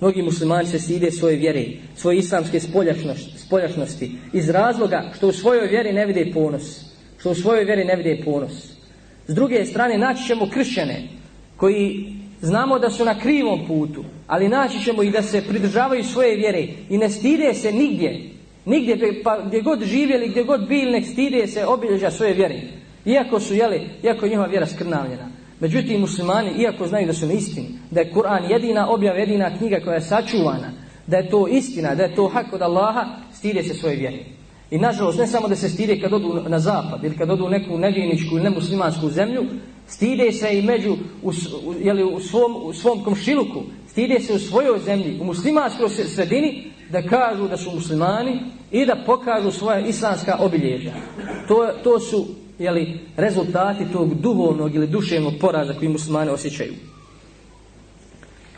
Mnogi muslimani se stide svoje vjere, svoje islamske spoljašnosti, iz razloga što u svojoj vjeri ne vide ponos. Što u svojoj vjeri ne vide ponos. S druge strane, naći ćemo kršćane, koji znamo da su na krivom putu, ali naći ćemo i da se pridržavaju svoje vjere i ne stide se nigdje. Nigdje, pa gdje god živjeli, gdje god bili, ne stide se obilježa svoje vjere. Iako su, jeli, iako njihova vjera skrnavljena. Međutim, muslimani, iako znaju da su na istini, da je Kur'an jedina objava, jedina knjiga koja je sačuvana, da je to istina, da je to hak od Allaha, stide se svoje vjere. I nažalost, ne samo da se stide kad odu na zapad ili kad odu u neku nevjeničku ili nemuslimansku zemlju, stide se i među, u, u, jeli, u, svom, u svom komšiluku, stide se u svojoj zemlji, u muslimanskoj sredini, da kažu da su muslimani i da pokažu svoje islamska obilježja. To, to su jeli, rezultati tog duhovnog ili duševnog poraza koji muslimane osjećaju.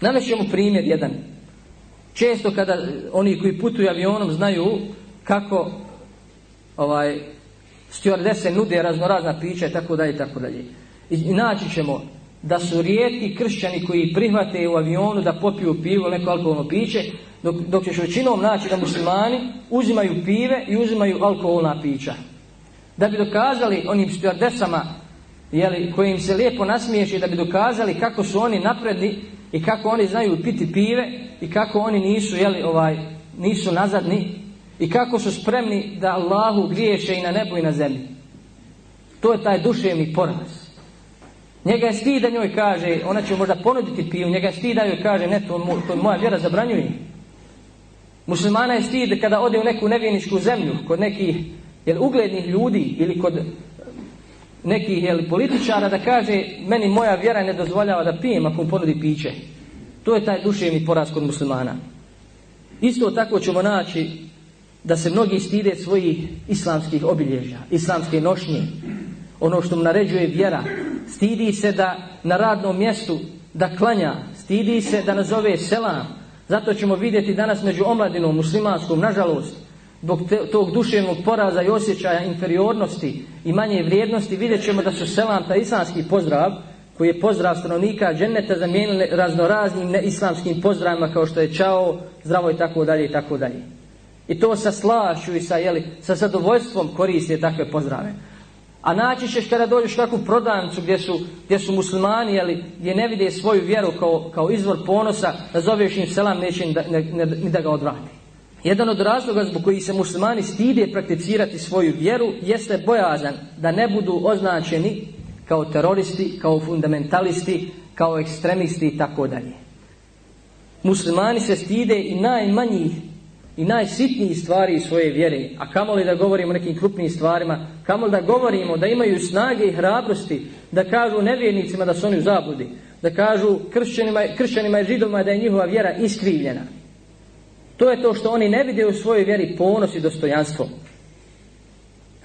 Namećemo primjer jedan. Često kada eh, oni koji putuju avionom znaju kako ovaj stewardese nude razno razna pića i tako dalje i tako dalje. I naći ćemo da su rijetki kršćani koji prihvate u avionu da popiju pivo, neko alkoholno piće, dok, dok ćeš većinom naći da muslimani uzimaju pive i uzimaju alkoholna pića da bi dokazali onim stjuardesama jeli, kojim se lijepo nasmiješi da bi dokazali kako su oni napredni i kako oni znaju piti pive i kako oni nisu jeli, ovaj nisu nazadni i kako su spremni da Allahu griješe i na nebu i na zemlji to je taj duševni poraz njega je stida njoj kaže ona će možda ponuditi pivu njega je stida joj kaže ne to, to moja vjera zabranjuje muslimana je stid kada ode u neku nevjeničku zemlju kod nekih jel uglednih ljudi ili kod nekih jel, političara da kaže meni moja vjera ne dozvoljava da pijem ako mu ponudi piće. To je taj duševni poraz kod muslimana. Isto tako ćemo naći da se mnogi stide svojih islamskih obilježja, islamske nošnje, ono što mu naređuje vjera. Stidi se da na radnom mjestu da klanja, stidi se da nazove selam. Zato ćemo vidjeti danas među omladinom muslimanskom, nažalost, zbog te, tog duševnog poraza i osjećaja inferiornosti i manje vrijednosti, vidjet ćemo da su selam ta islamski pozdrav, koji je pozdrav stanovnika dženneta zamijenili raznoraznim neislamskim pozdravima kao što je čao, zdravo i tako dalje i tako dalje. I to sa slašu i sa, jeli, sa zadovoljstvom koriste takve pozdrave. A naći ćeš kada dođeš kakvu prodancu gdje su, gdje su muslimani, jeli, gdje ne vide svoju vjeru kao, kao izvor ponosa, da zoveš im selam, neće ni da, ne, ne, ne da ga odvrati. Jedan od razloga zbog koji se muslimani stide prakticirati svoju vjeru jeste bojazan da ne budu označeni kao teroristi, kao fundamentalisti, kao ekstremisti i tako dalje. Muslimani se stide i najmanjih i najsitnijih stvari svoje vjere, a kamo li da govorimo o nekim krupnim stvarima, kamo li da govorimo da imaju snage i hrabrosti da kažu nevjernicima da su oni u zabludi, da kažu kršćanima, kršćanima i židovima da je njihova vjera iskrivljena. To je to što oni ne vide u svojoj vjeri ponos i dostojanstvo.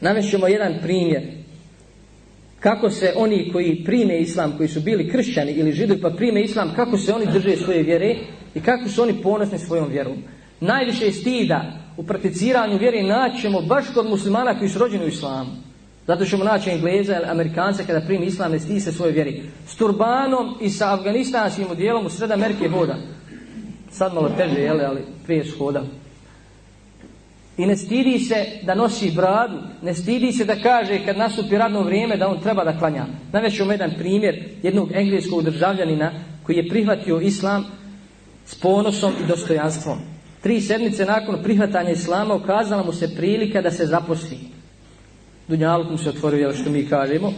Navešćemo jedan primjer. Kako se oni koji prime islam, koji su bili kršćani ili židovi, pa prime islam, kako se oni drže svoje vjere i kako su oni ponosni svojom vjerom. Najviše je stida u prakticiranju vjere naćemo baš kod muslimana koji su rođeni u islamu. Zato ćemo naći Engleza ili Amerikanca kada primi islam ne stise svoje vjeri. S turbanom i sa afganistanskim udjelom u sred Amerike voda. Sad malo teže, jele, ali peš hoda. I ne stidi se da nosi bradu, ne stidi se da kaže kad nastupi radno vrijeme da on treba da klanja. Navešu vam jedan primjer jednog engleskog državljanina koji je prihvatio islam s ponosom i dostojanstvom. Tri sedmice nakon prihvatanja islama ukazala mu se prilika da se zaposli. Dunjalkom se otvorio, jel što mi kažemo,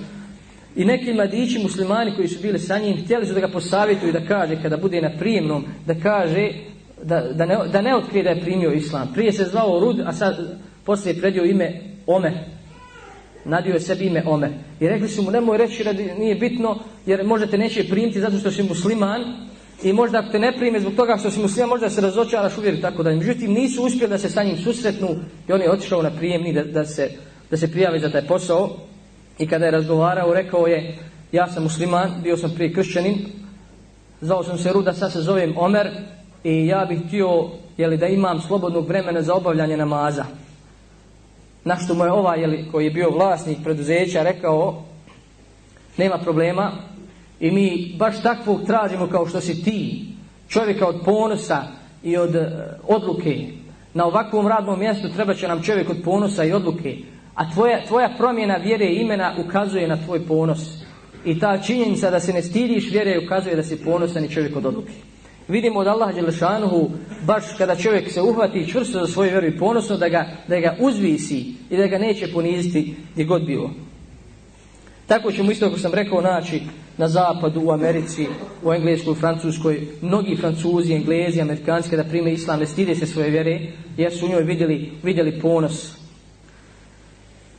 I neki mladići muslimani koji su bili sa njim htjeli su da ga posavjetuju da kaže kada bude na prijemnom da kaže da, da, ne, da ne otkrije da je primio islam. Prije se zvao Rud, a sad poslije je predio ime Omer. Nadio je sebi ime Omer. I rekli su mu nemoj reći da nije bitno jer možete neće primiti zato što si musliman i možda ako te ne prime zbog toga što si musliman možda se razočaraš uvjeri tako da. Međutim nisu uspjeli da se sa njim susretnu i on je otišao na prijemni da, da, se, da se prijave za taj posao. I kada je razgovarao, rekao je, ja sam musliman, bio sam prije kršćanin, zao sam se ruda, sad se zovem Omer i ja bih htio jeli, da imam slobodnog vremena za obavljanje namaza. Na što mu je ovaj jeli, koji je bio vlasnik preduzeća rekao, nema problema i mi baš takvog tražimo kao što si ti, čovjeka od ponosa i od e, odluke. Na ovakvom radnom mjestu treba će nam čovjek od ponosa i odluke. A tvoja, tvoja promjena vjere imena ukazuje na tvoj ponos. I ta činjenica da se ne stidiš vjere ukazuje da si ponosan i čovjek od odluke. Vidimo od Allaha Đelešanuhu, baš kada čovjek se uhvati čvrsto za svoju vjeru i ponosno, da ga, da ga uzvisi i da ga neće poniziti gdje god bilo. Tako ćemo isto, ako sam rekao, naći na zapadu, u Americi, u Engleskoj, u Francuskoj, mnogi Francuzi, Englezi, Amerikanski, da prime islam, ne stide se svoje vjere, jer su u njoj vidjeli, vidjeli ponos. ponos.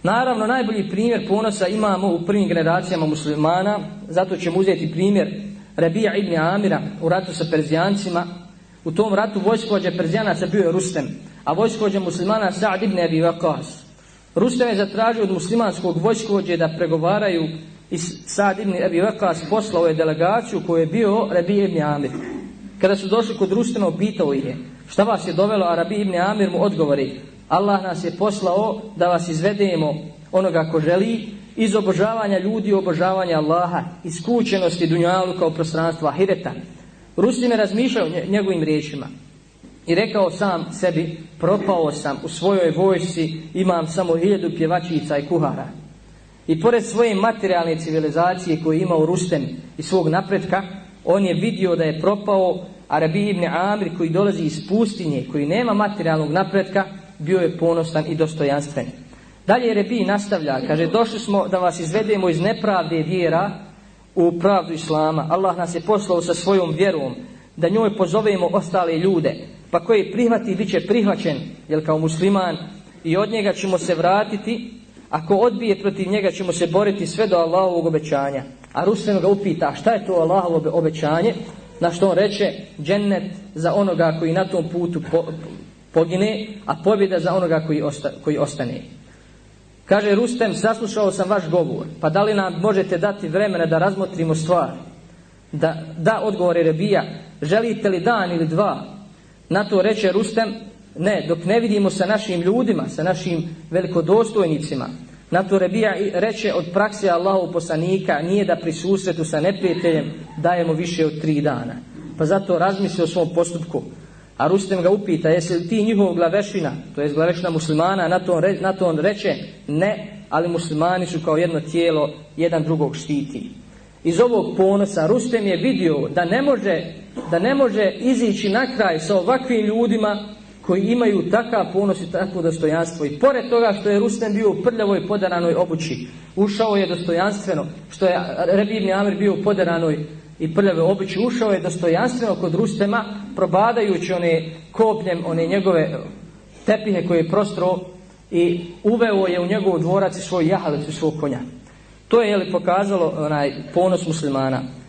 Naravno, najbolji primjer ponosa imamo u prvim generacijama muslimana, zato ćemo uzeti primjer Rabija ibn Amira u ratu sa Perzijancima. U tom ratu vojskovođa Perzijanaca bio je Rustem, a vojskovođa muslimana Sa'd ibn Abi Waqas. Rustem je zatražio od muslimanskog vojskovođe da pregovaraju i Sa'd ibn Abi Waqas poslao je delegaciju koju je bio Rabija ibn Amir. Kada su došli kod Rustema, pitao ih je, šta vas je dovelo, a Rabija ibn Amir mu odgovori, Allah nas je poslao da vas izvedemo onoga ko želi iz obožavanja ljudi, obožavanja Allaha, iz kućenosti dunjalu kao prostranstva Ahireta. Rusi me razmišljao njegovim riječima i rekao sam sebi, propao sam u svojoj vojsci, imam samo hiljedu pjevačica i kuhara. I pored svoje materialne civilizacije koje ima u Rustem i svog napretka, on je vidio da je propao Arabi ibn Amir koji dolazi iz pustinje, koji nema materialnog napretka, bio je ponosan i dostojanstven. Dalje Rebi nastavlja, kaže, došli smo da vas izvedemo iz nepravde vjera u pravdu Islama. Allah nas je poslao sa svojom vjerom, da njoj pozovemo ostale ljude, pa koji prihvati, bit će prihvaćen, jer kao musliman, i od njega ćemo se vratiti, ako odbije protiv njega ćemo se boriti sve do Allahovog obećanja. A Rusen ga upita, šta je to Allahovo obećanje? Na što on reče, džennet za onoga koji na tom putu po, pogine, a pobjeda za onoga koji, osta, koji ostane. Kaže Rustem, saslušao sam vaš govor, pa da li nam možete dati vremena da razmotrimo stvar? Da, da odgovore Rebija, želite li dan ili dva? Na to reče Rustem, ne, dok ne vidimo sa našim ljudima, sa našim velikodostojnicima. Na to Rebija reče, od prakse Allahov poslanika nije da pri susretu sa neprijateljem dajemo više od tri dana. Pa zato razmisli o svom postupku. A Rustem ga upita, jesi li ti njihov glavešina, to je glavešina muslimana, na to, on re, na to on reče, ne, ali muslimani su kao jedno tijelo, jedan drugog štiti. Iz ovog ponosa Rustem je vidio da ne može, da ne može izići na kraj sa ovakvim ljudima koji imaju takav ponos i takvo dostojanstvo. I pored toga što je Rustem bio u prljavoj poderanoj obući, ušao je dostojanstveno, što je Rebibni Amir bio u poderanoj i prljave običe ušao je dostojanstveno kod Rustema probadajući one kopljem one njegove eh, tepihe koje je prostro i uveo je u njegov dvorac i svoj jahalicu svog konja. To je, je li, pokazalo onaj ponos muslimana.